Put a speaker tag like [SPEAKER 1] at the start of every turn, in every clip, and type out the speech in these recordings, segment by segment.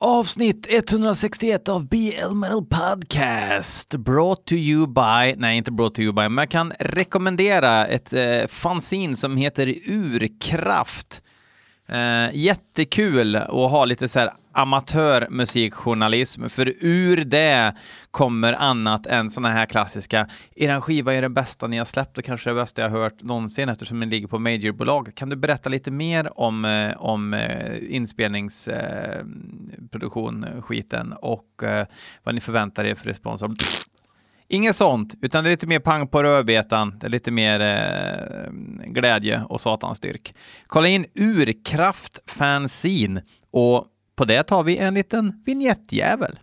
[SPEAKER 1] Avsnitt 161 av BL Metal Podcast. Brought to you by, nej inte brought to you by, men jag kan rekommendera ett eh, fanzine som heter Urkraft. Eh, jättekul att ha lite så här amatörmusikjournalism, för ur det kommer annat än såna här klassiska “Eran skiva är det bästa ni har släppt och kanske det bästa jag har hört någonsin eftersom den ligger på majorbolag”. Kan du berätta lite mer om, eh, om inspelningsproduktion, eh, eh skiten och eh, vad ni förväntar er för respons? Inget sånt, utan det är lite mer pang på rödbetan. Det är lite mer eh, glädje och satanstyrk. Kolla in Urkraft Fanzine och på det tar vi en liten vignettjävel.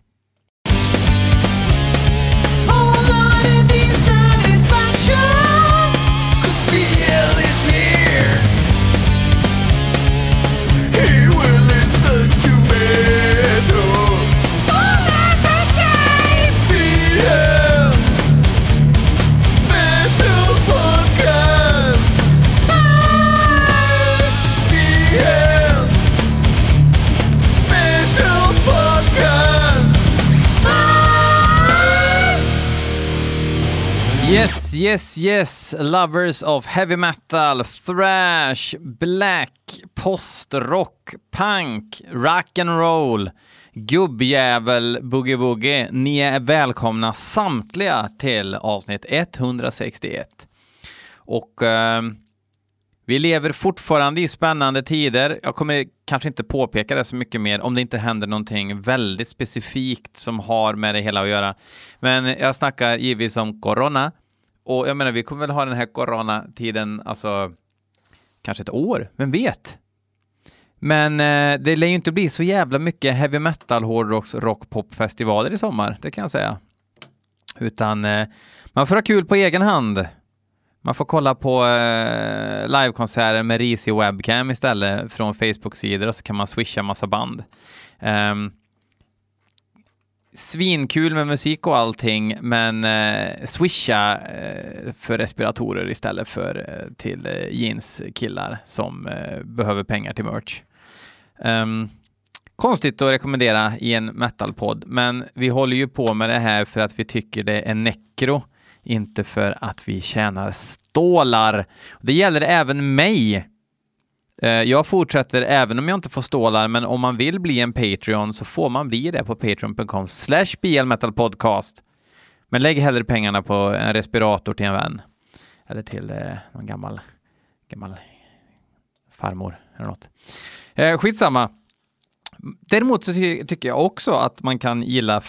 [SPEAKER 1] Yes, yes, lovers of heavy metal, thrash, black, postrock, punk, rock and roll, gubbjävel, boogie woogie. Ni är välkomna samtliga till avsnitt 161. Och eh, vi lever fortfarande i spännande tider. Jag kommer kanske inte påpeka det så mycket mer om det inte händer någonting väldigt specifikt som har med det hela att göra. Men jag snackar givetvis om corona. Och jag menar, vi kommer väl ha den här coronatiden, alltså kanske ett år, vem vet? Men eh, det lär ju inte bli så jävla mycket heavy metal, hårdrocks, rock, popfestivaler i sommar, det kan jag säga. Utan eh, man får ha kul på egen hand. Man får kolla på eh, livekonserter med risig webcam istället från Facebook-sidor och så kan man swisha massa band. Um, svinkul med musik och allting, men eh, swisha eh, för respiratorer istället för eh, till eh, jeanskillar som eh, behöver pengar till merch. Um, konstigt att rekommendera i en metalpodd, men vi håller ju på med det här för att vi tycker det är nekro inte för att vi tjänar stålar. Det gäller även mig. Eh, jag fortsätter även om jag inte får stålar, men om man vill bli en Patreon så får man bli det på patreon.com slash blmetalpodcast. Men lägg hellre pengarna på en respirator till en vän. Eller till eh, någon gammal, gammal farmor eller något. Eh, skitsamma. Däremot så ty tycker jag också att man kan gilla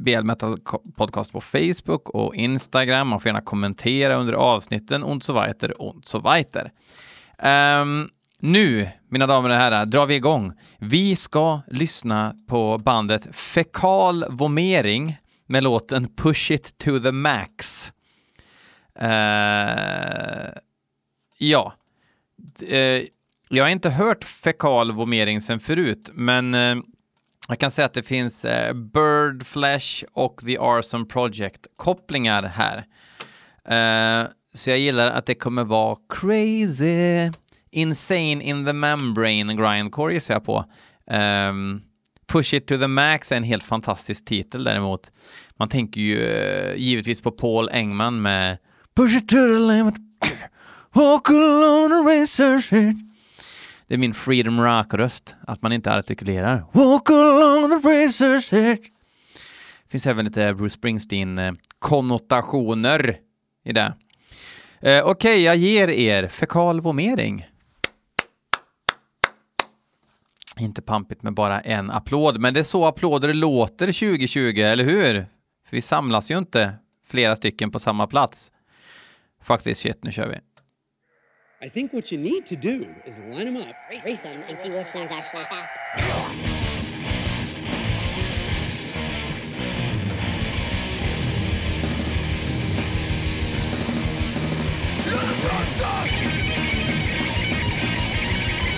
[SPEAKER 1] BL Metal Podcast på Facebook och Instagram. Man får gärna kommentera under avsnitten Ont så weiter ont så weiter. Um, nu, mina damer och herrar, drar vi igång. Vi ska lyssna på bandet Fekal Vomering med låten Push It To The Max. Uh, ja. Uh, jag har inte hört fekal vomering sen förut, men uh, jag kan säga att det finns uh, Bird Flesh och The Arson Project kopplingar här. så jag gillar att det kommer vara crazy. Insane in the membrane grindcore gissar jag på. Um, Push it to the max är en helt fantastisk titel däremot. Man tänker ju uh, givetvis på Paul Engman med Push it to the limit, walk alone and research it. Det är min Freedom Rock-röst, att man inte artikulerar. Walk along and research it. Det finns även lite Bruce Springsteen-konnotationer i det. Uh, Okej, okay, jag ger er fekal vomering. Inte pampigt med bara en applåd, men det är så applåder låter 2020, eller hur? För vi samlas ju inte flera stycken på samma plats. Faktiskt, shit, nu kör vi. I think what you need to do is line them up, race them, and see which one's actually fast.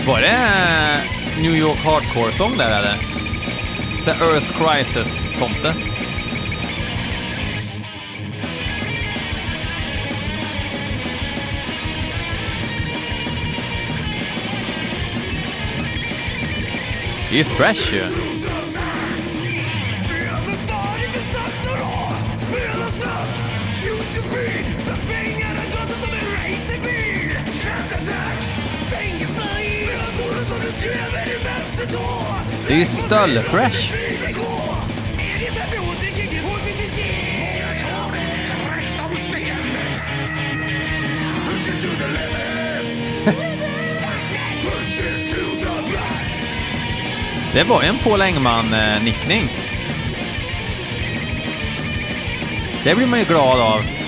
[SPEAKER 1] Var det New York Hardcore-sång där eller? Så Earth Crisis-tomte. Det är ju thrash ju. Det är ju stöllfresh. Det var ju en Paul Engman-nickning. Eh, Det blir man ju glad av.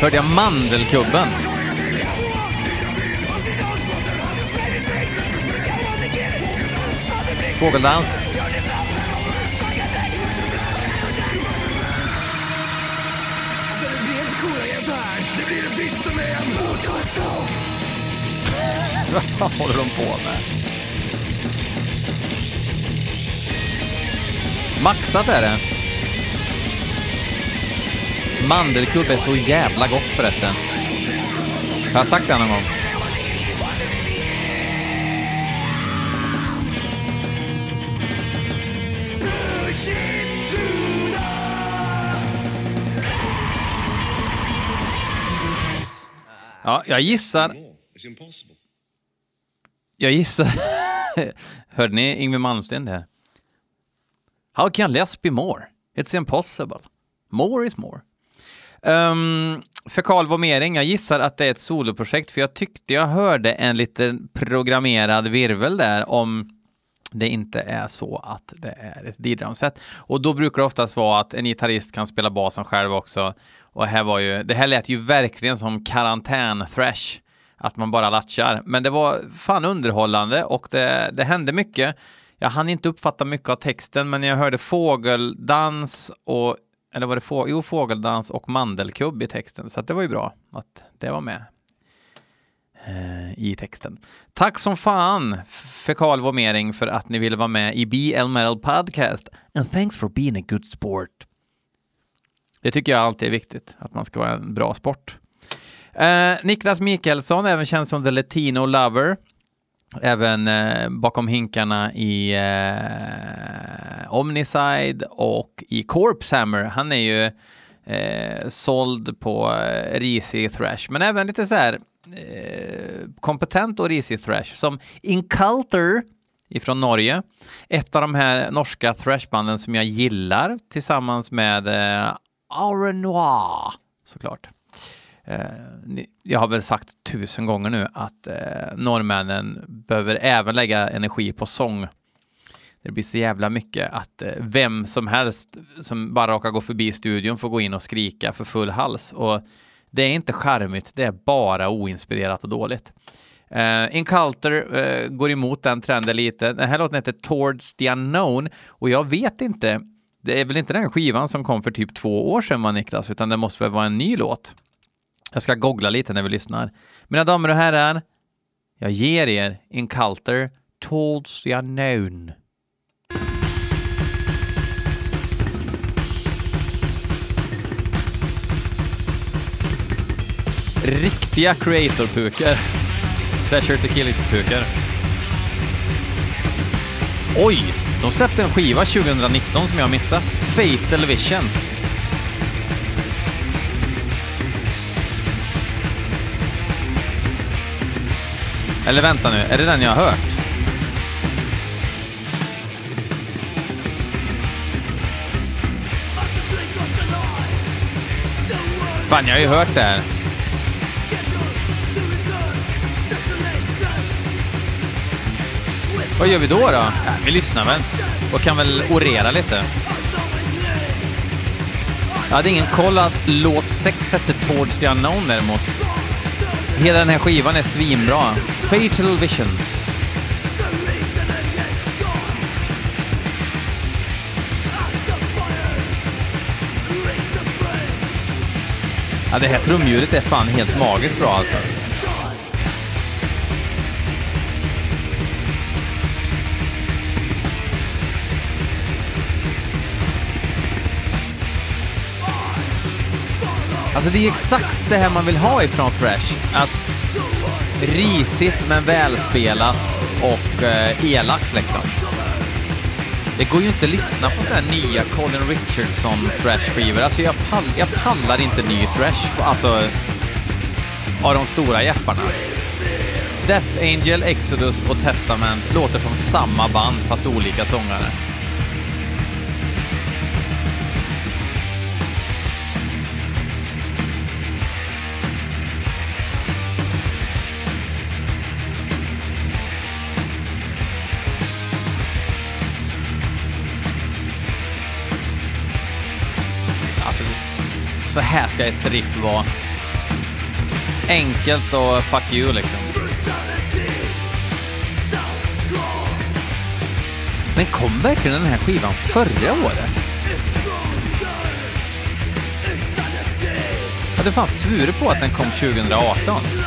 [SPEAKER 1] Hörde jag mandelkubben? Fågeldans. Vad fan håller de på med? Maxat är det. Mandelkubb är så jävla gott förresten. Har jag sagt det någon gång? Ja, jag gissar... Jag gissar... Hörde ni Yngwie Malmsteen det? How can less be more? It's impossible. More is more. Ehm, um, fekal vomering, jag gissar att det är ett soloprojekt för jag tyckte jag hörde en liten programmerad virvel där om det inte är så att det är ett D-drumset. Och då brukar det oftast vara att en gitarrist kan spela basen själv också. Och här var ju, det här lät ju verkligen som karantän-thrash. Att man bara latchar. Men det var fan underhållande och det, det hände mycket. Jag hann inte uppfatta mycket av texten, men jag hörde fågeldans och eller var det få, jo, fågeldans och mandelkubb i texten, så det var ju bra att det var med eh, i texten. Tack som fan, Fekal Vomering, för att ni ville vara med i BL Metal Podcast. And thanks for being a good sport. Det tycker jag alltid är viktigt, att man ska vara en bra sport. Eh, Niklas Mikaelsson, även känd som The Latino Lover, även eh, bakom hinkarna i eh, Omniside och i Corpse Hammer. Han är ju eh, såld på eh, risig thrash, men även lite så här eh, kompetent och risig thrash som Inculter ifrån Norge. Ett av de här norska thrashbanden som jag gillar tillsammans med eh, Aure såklart. Eh, jag har väl sagt tusen gånger nu att eh, norrmännen behöver även lägga energi på sång. Det blir så jävla mycket att eh, vem som helst som bara råkar gå förbi studion får gå in och skrika för full hals. Och det är inte charmigt, det är bara oinspirerat och dåligt. Uh, Inculter uh, går emot den trenden lite. Den här låten heter Towards the Unknown och jag vet inte, det är väl inte den skivan som kom för typ två år sedan va Niklas, utan det måste väl vara en ny låt. Jag ska googla lite när vi lyssnar. Mina damer och herrar, jag ger er Inculter Towards the Unknown. Riktiga creator-pukor. Pleasure to kill it-pukor. Oj! De släppte en skiva 2019 som jag missat. Fatal Visions. Eller vänta nu, är det den jag har hört? Fan, jag har ju hört det här. Vad gör vi då då? Ja, vi lyssnar väl och kan väl orera lite. Jag hade ingen koll att låt 6 hette Towards the Unknown däremot. Hela den här skivan är svinbra. Fatal Visions. Ja, det här trumljudet är fan helt magiskt bra alltså. Alltså det är exakt det här man vill ha ifrån Fresh. Att risigt men välspelat och eh, elakt liksom. Det går ju inte att lyssna på sådana här nya Colin Richardson thrash-skivor. Alltså jag, pall, jag pallar inte ny thrash, alltså av de stora jepparna. Death Angel, Exodus och Testament låter som samma band fast olika sångare. Så här ska ett riff vara. Enkelt och fuck you liksom. Men kom verkligen den här skivan förra året? Jag hade fan svurit på att den kom 2018.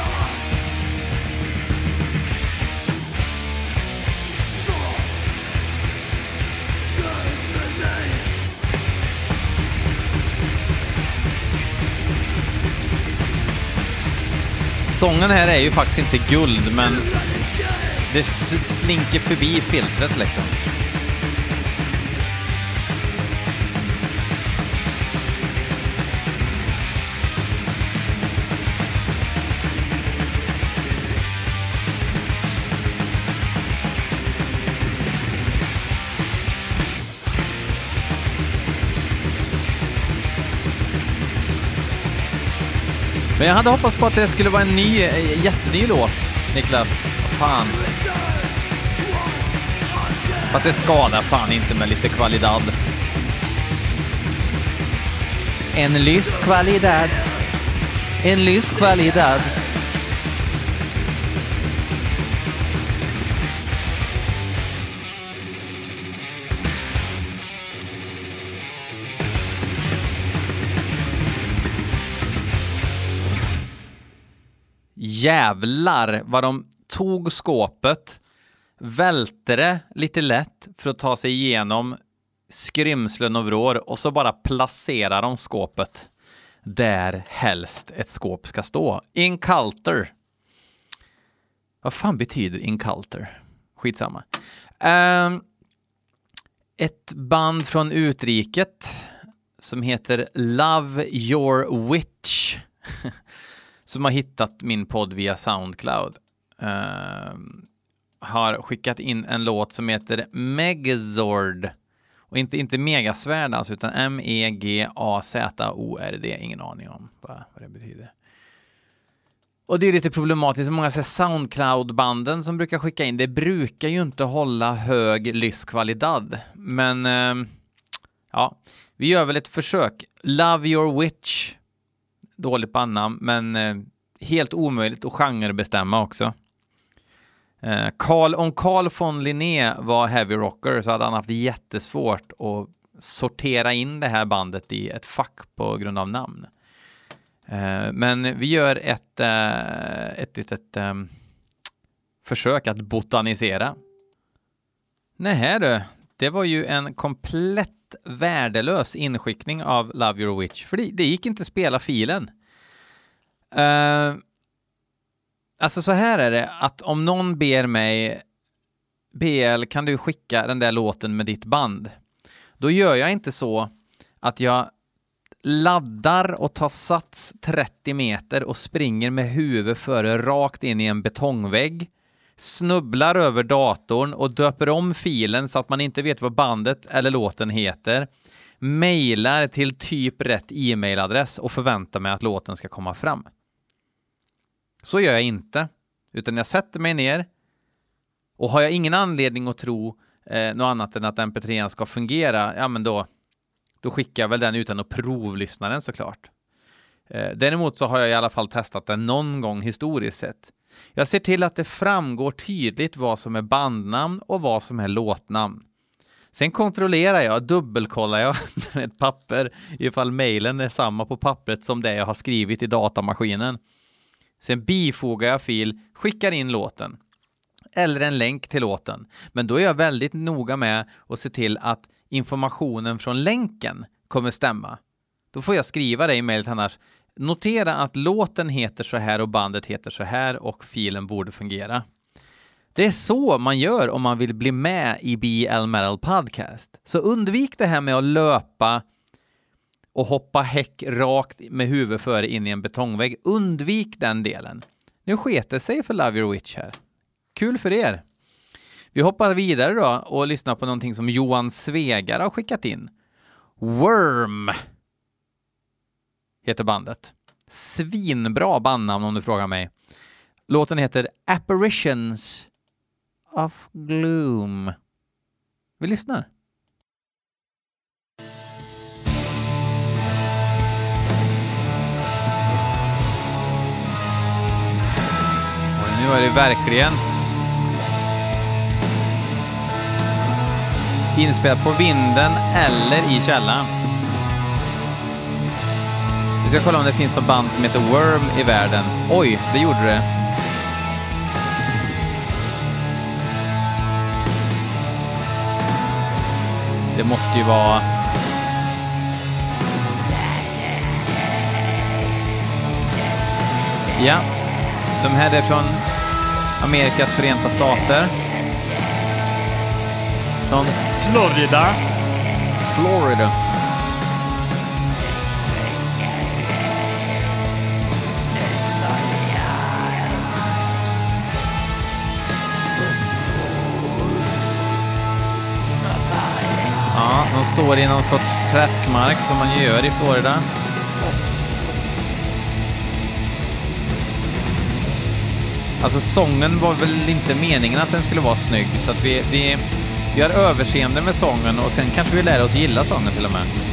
[SPEAKER 1] Sången här är ju faktiskt inte guld, men det slinker förbi filtret liksom. Men jag hade hoppats på att det skulle vara en ny, eh, jätteny låt, Niklas. Fan. Fast det skadar fan inte med lite kvalidad. En lyss kvalidad. En lyss kvalidad. Jävlar vad de tog skåpet, välte det lite lätt för att ta sig igenom skrymslen och vrår och så bara placerar de skåpet där helst ett skåp ska stå. Inculter. Vad fan betyder inculter? Skitsamma. Um, ett band från utriket som heter Love Your Witch som har hittat min podd via Soundcloud uh, har skickat in en låt som heter Megazord. Och inte, inte Megasvärd alltså, utan M-E-G-A-Z-O-R-D. Ingen aning om vad, vad det betyder. Och det är lite problematiskt. Många säger Soundcloud-banden som brukar skicka in, det brukar ju inte hålla hög lyskvalidad. Men ehm, ja, vi gör väl ett försök. Love your witch. Dåligt bandnamn, men eh, helt omöjligt att genrebestämma också. Eh, Carl, om Carl von Linné var heavy rocker så hade han haft jättesvårt att sortera in det här bandet i ett fack på grund av namn. Eh, men vi gör ett, eh, ett litet eh, försök att botanisera. Nej du, det var ju en komplett värdelös inskickning av Love Your Witch, för det, det gick inte att spela filen. Uh, Alltså så här är det, att om någon ber mig BL, kan du skicka den där låten med ditt band? Då gör jag inte så att jag laddar och tar sats 30 meter och springer med huvudet före rakt in i en betongvägg, snubblar över datorn och döper om filen så att man inte vet vad bandet eller låten heter, mejlar till typ rätt e-mailadress och förväntar mig att låten ska komma fram. Så gör jag inte, utan jag sätter mig ner och har jag ingen anledning att tro eh, något annat än att mp3 ska fungera, ja men då, då skickar jag väl den utan att provlyssna den såklart. Eh, däremot så har jag i alla fall testat den någon gång historiskt sett. Jag ser till att det framgår tydligt vad som är bandnamn och vad som är låtnamn. Sen kontrollerar jag, dubbelkollar jag med ett papper ifall mejlen är samma på pappret som det jag har skrivit i datamaskinen. Sen bifogar jag fil, skickar in låten. Eller en länk till låten. Men då är jag väldigt noga med att se till att informationen från länken kommer stämma. Då får jag skriva det i mejlet annars. Notera att låten heter så här och bandet heter så här och filen borde fungera. Det är så man gör om man vill bli med i BL Metal Podcast. Så undvik det här med att löpa och hoppa häck rakt med huvudet före in i en betongvägg. Undvik den delen. Nu sket det sig för Love Your Witch här. Kul för er! Vi hoppar vidare då och lyssnar på någonting som Johan Svegar har skickat in. Worm heter bandet. Svinbra bandnamn om du frågar mig. Låten heter Apparitions of Gloom. Vi lyssnar. Och nu är det verkligen inspelat på vinden eller i källaren. Vi ska kolla om det finns något band som heter Worm i världen. Oj, det gjorde det. Det måste ju vara... Ja, de här är från Amerikas förenta stater. Från
[SPEAKER 2] Florida.
[SPEAKER 1] Florida. Står i någon sorts träskmark som man gör i Florida. Alltså sången var väl inte meningen att den skulle vara snygg, så att vi, vi, vi har överseende med sången och sen kanske vi lär oss gilla sången till och med.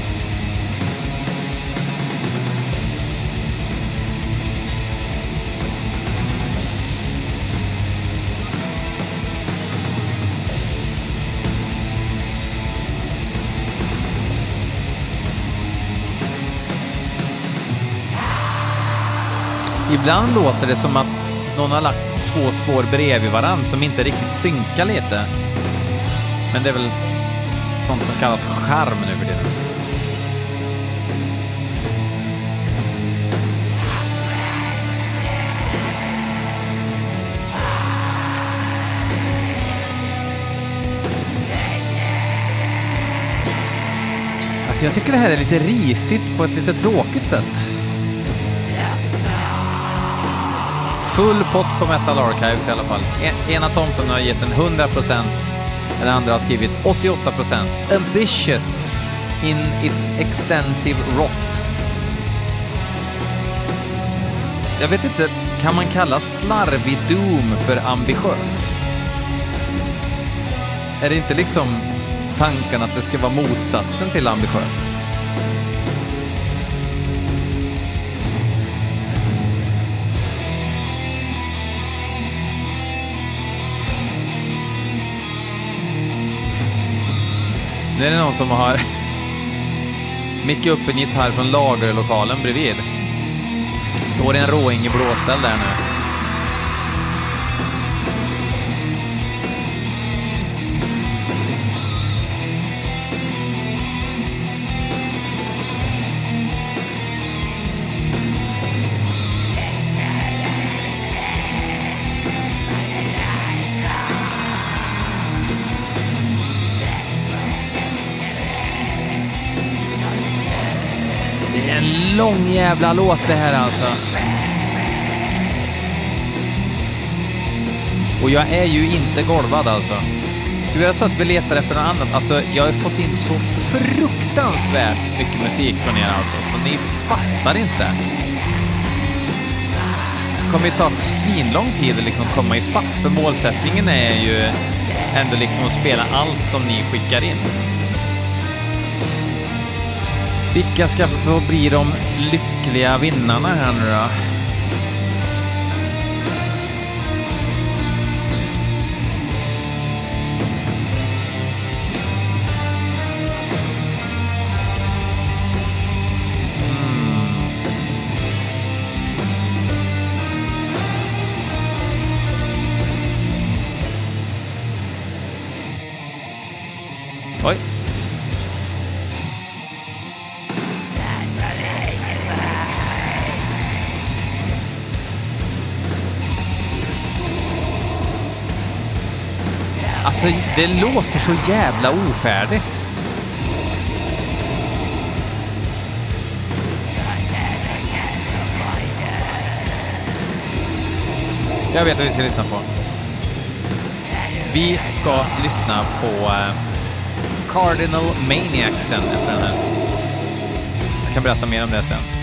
[SPEAKER 1] Ibland låter det som att någon har lagt två spår bredvid varandra som inte riktigt synkar lite. Men det är väl sånt som kallas charm nu för tiden. Alltså jag tycker det här är lite risigt på ett lite tråkigt sätt. Full pott på Metal Archives i alla fall. E- ena tomten har gett en 100%, den andra har skrivit 88%. Ambitious in its extensive rot. Jag vet inte, kan man kalla slarvig Doom för ambitiöst? Är det inte liksom tanken att det ska vara motsatsen till ambitiöst? Nu är det någon som har mickat upp en gitarr från lagerlokalen bredvid. Står i en råing i blåställ där nu. Det är en lång jävla låt det här alltså. Och jag är ju inte golvad alltså. Ska vi säga så att vi letar efter något annat? Alltså, jag har fått in så fruktansvärt mycket musik från er alltså, så ni fattar inte. Det kommer ju ta svinlång tid att liksom komma ifatt, för målsättningen är ju ändå liksom att spela allt som ni skickar in. Vilka ska få bli de lyckliga vinnarna här nu då? Hmm. Oj. Alltså, det låter så jävla ofärdigt. Jag vet vad vi ska lyssna på. Vi ska lyssna på eh, Cardinal Maniac sen efter den här. Jag kan berätta mer om det sen.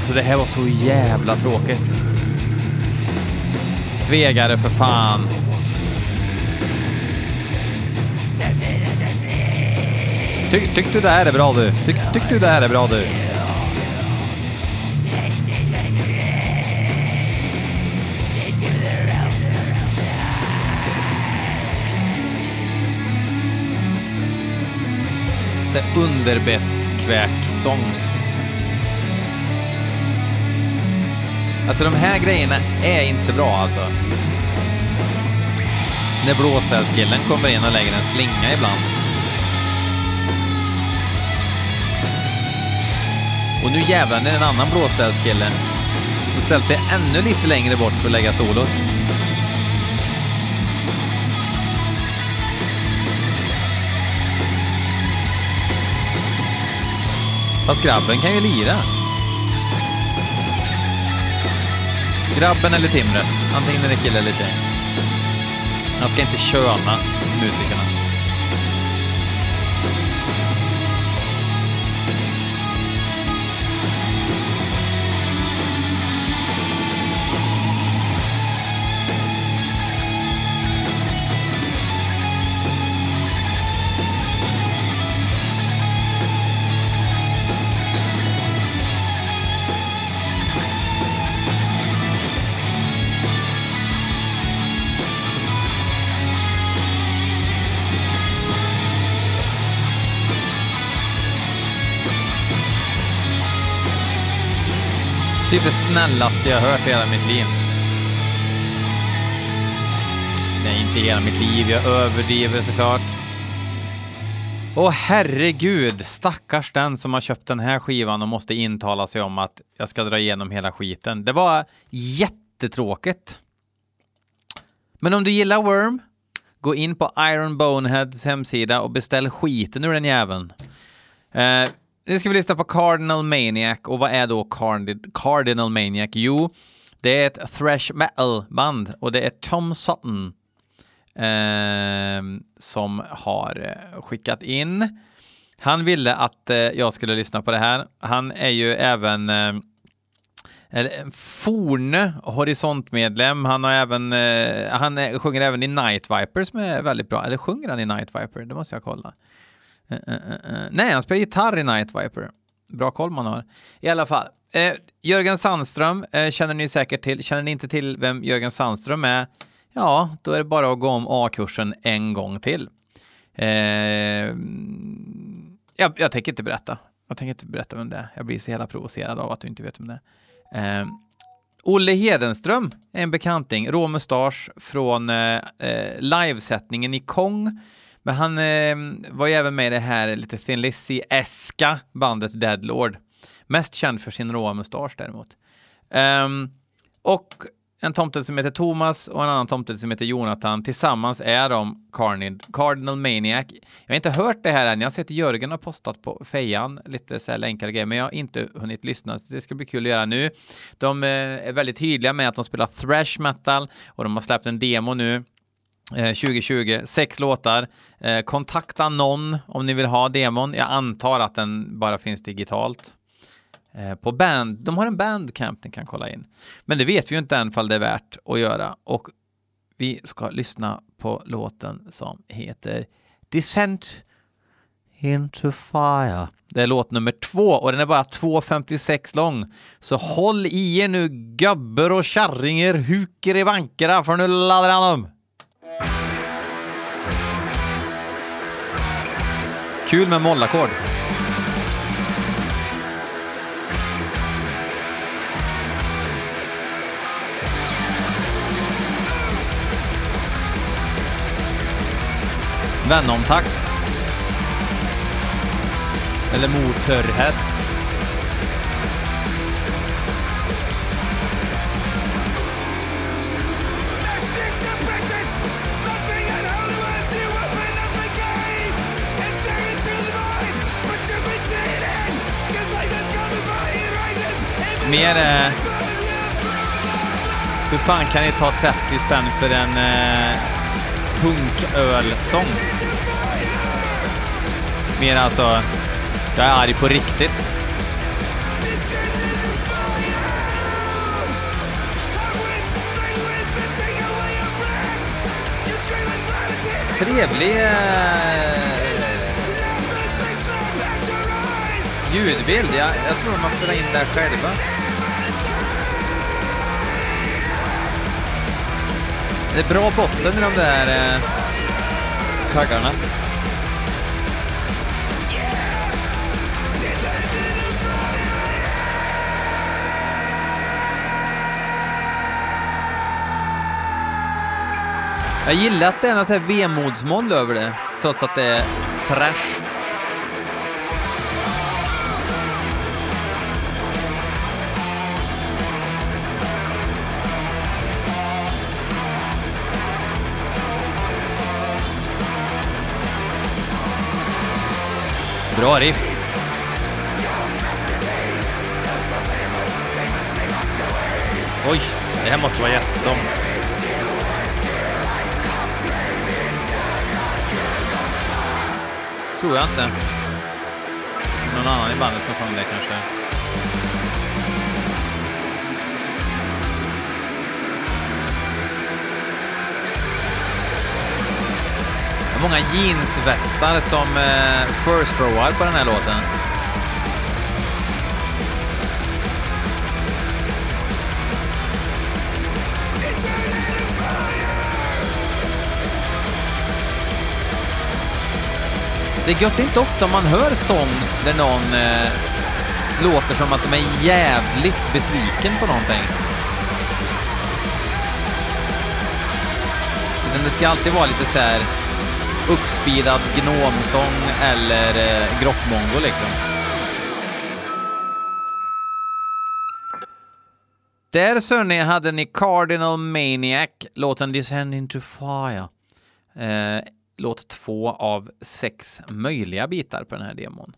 [SPEAKER 1] Alltså det här var så jävla tråkigt. Svegare för fan. Ty, tyck du det här är bra du? Tyck, tyck du det här är bra du? underbett kväksång. Alltså de här grejerna är inte bra alltså. När blåställskillen kommer in och lägger en slinga ibland. Och nu jävlar, är en annan blåställskille som ställt sig ännu lite längre bort för att lägga solot. Fast grabben kan ju lira. Grabben eller timret, antingen är det kille eller tjej. Man ska inte köna musikerna. Typ det snällaste jag hört i hela mitt liv. Nej, inte hela mitt liv. Jag överdriver såklart. Åh herregud, stackars den som har köpt den här skivan och måste intala sig om att jag ska dra igenom hela skiten. Det var jättetråkigt. Men om du gillar Worm, gå in på Iron Boneheads hemsida och beställ skiten ur den jäveln. Eh, nu ska vi lyssna på Cardinal Maniac och vad är då Cardinal Maniac? Jo, det är ett thrash metal-band och det är Tom Sutton eh, som har eh, skickat in. Han ville att eh, jag skulle lyssna på det här. Han är ju även eh, en forne horisontmedlem. Han har även, eh, han är, sjunger även i Night Viper som är väldigt bra. Eller sjunger han i Night Viper? Det måste jag kolla. Uh, uh, uh, nej, han spelar gitarr i Night Viper. Bra koll man har. I alla fall, eh, Jörgen Sandström eh, känner ni säkert till. Känner ni inte till vem Jörgen Sandström är? Ja, då är det bara att gå om A-kursen en gång till. Eh, jag, jag tänker inte berätta. Jag tänker inte berätta vem det är. Jag blir så hela provocerad av att du inte vet vem det är. Eh, Olle Hedenström är en bekanting, rå mustasch från eh, eh livesättningen i Kong men han eh, var ju även med i det här lite Thin Lizzy-eska bandet Deadlord. Mest känd för sin råa mustasch däremot. Um, och en tomte som heter Thomas och en annan tomte som heter Jonathan. Tillsammans är de Carnid, Cardinal Maniac. Jag har inte hört det här än. Jag har sett Jörgen har postat på fejan lite så här länkade grejer, men jag har inte hunnit lyssna. Så det ska bli kul att göra nu. De eh, är väldigt tydliga med att de spelar thrash metal och de har släppt en demo nu Eh, 2020, sex låtar. Eh, kontakta någon om ni vill ha demon. Jag antar att den bara finns digitalt. Eh, på band, de har en bandcamp ni kan kolla in. Men det vet vi ju inte än fall det är värt att göra. Och vi ska lyssna på låten som heter Descent into fire. Det är låt nummer två och den är bara 2.56 lång. Så håll i er nu gubbar och kärringar, huker i bankerna för nu laddar han om. Kul med mollackord. Venomtakt. Eller motorhead. Mer... Eh, hur fan kan ni ta 30 spänn för en eh, punkölsång? Mer alltså, jag är arg på riktigt. Trevlig eh, ljudbild. Jag, jag tror man spelar in där själva. Det är bra botten i de där eh, taggarna. Jag gillar att det är något vemodsmoll över det, trots att det är fräscht. Bra riff. Oj, det här måste vara gästsång. Tror jag inte. Någon annan i bandet som sjöng det kanske. Många jeansvästar som eh, first rowar på den här låten. Det är gött det är inte ofta man hör sång där någon eh, låter som att de är jävligt besviken på någonting. Utan det ska alltid vara lite så här uppspeedad gnomsång eller eh, grottmongo liksom. Där så ni hade ni Cardinal Maniac, låten Descend into Fire. Eh, låt två av sex möjliga bitar på den här demon.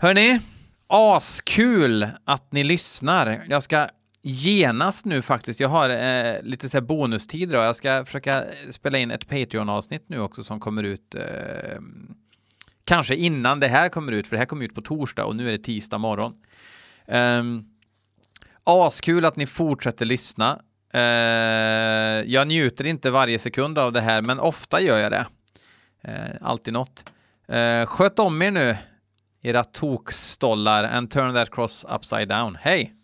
[SPEAKER 1] Hörni, askul att ni lyssnar. Jag ska genast nu faktiskt, jag har eh, lite så här bonustid då. Jag ska försöka eh, spela in ett Patreon-avsnitt nu också som kommer ut eh, kanske innan det här kommer ut, för det här kommer ut på torsdag och nu är det tisdag morgon. Eh, askul att ni fortsätter lyssna. Eh, jag njuter inte varje sekund av det här, men ofta gör jag det. Eh, alltid något. Eh, sköt om er nu, era tokstollar, and turn that cross upside down. Hej!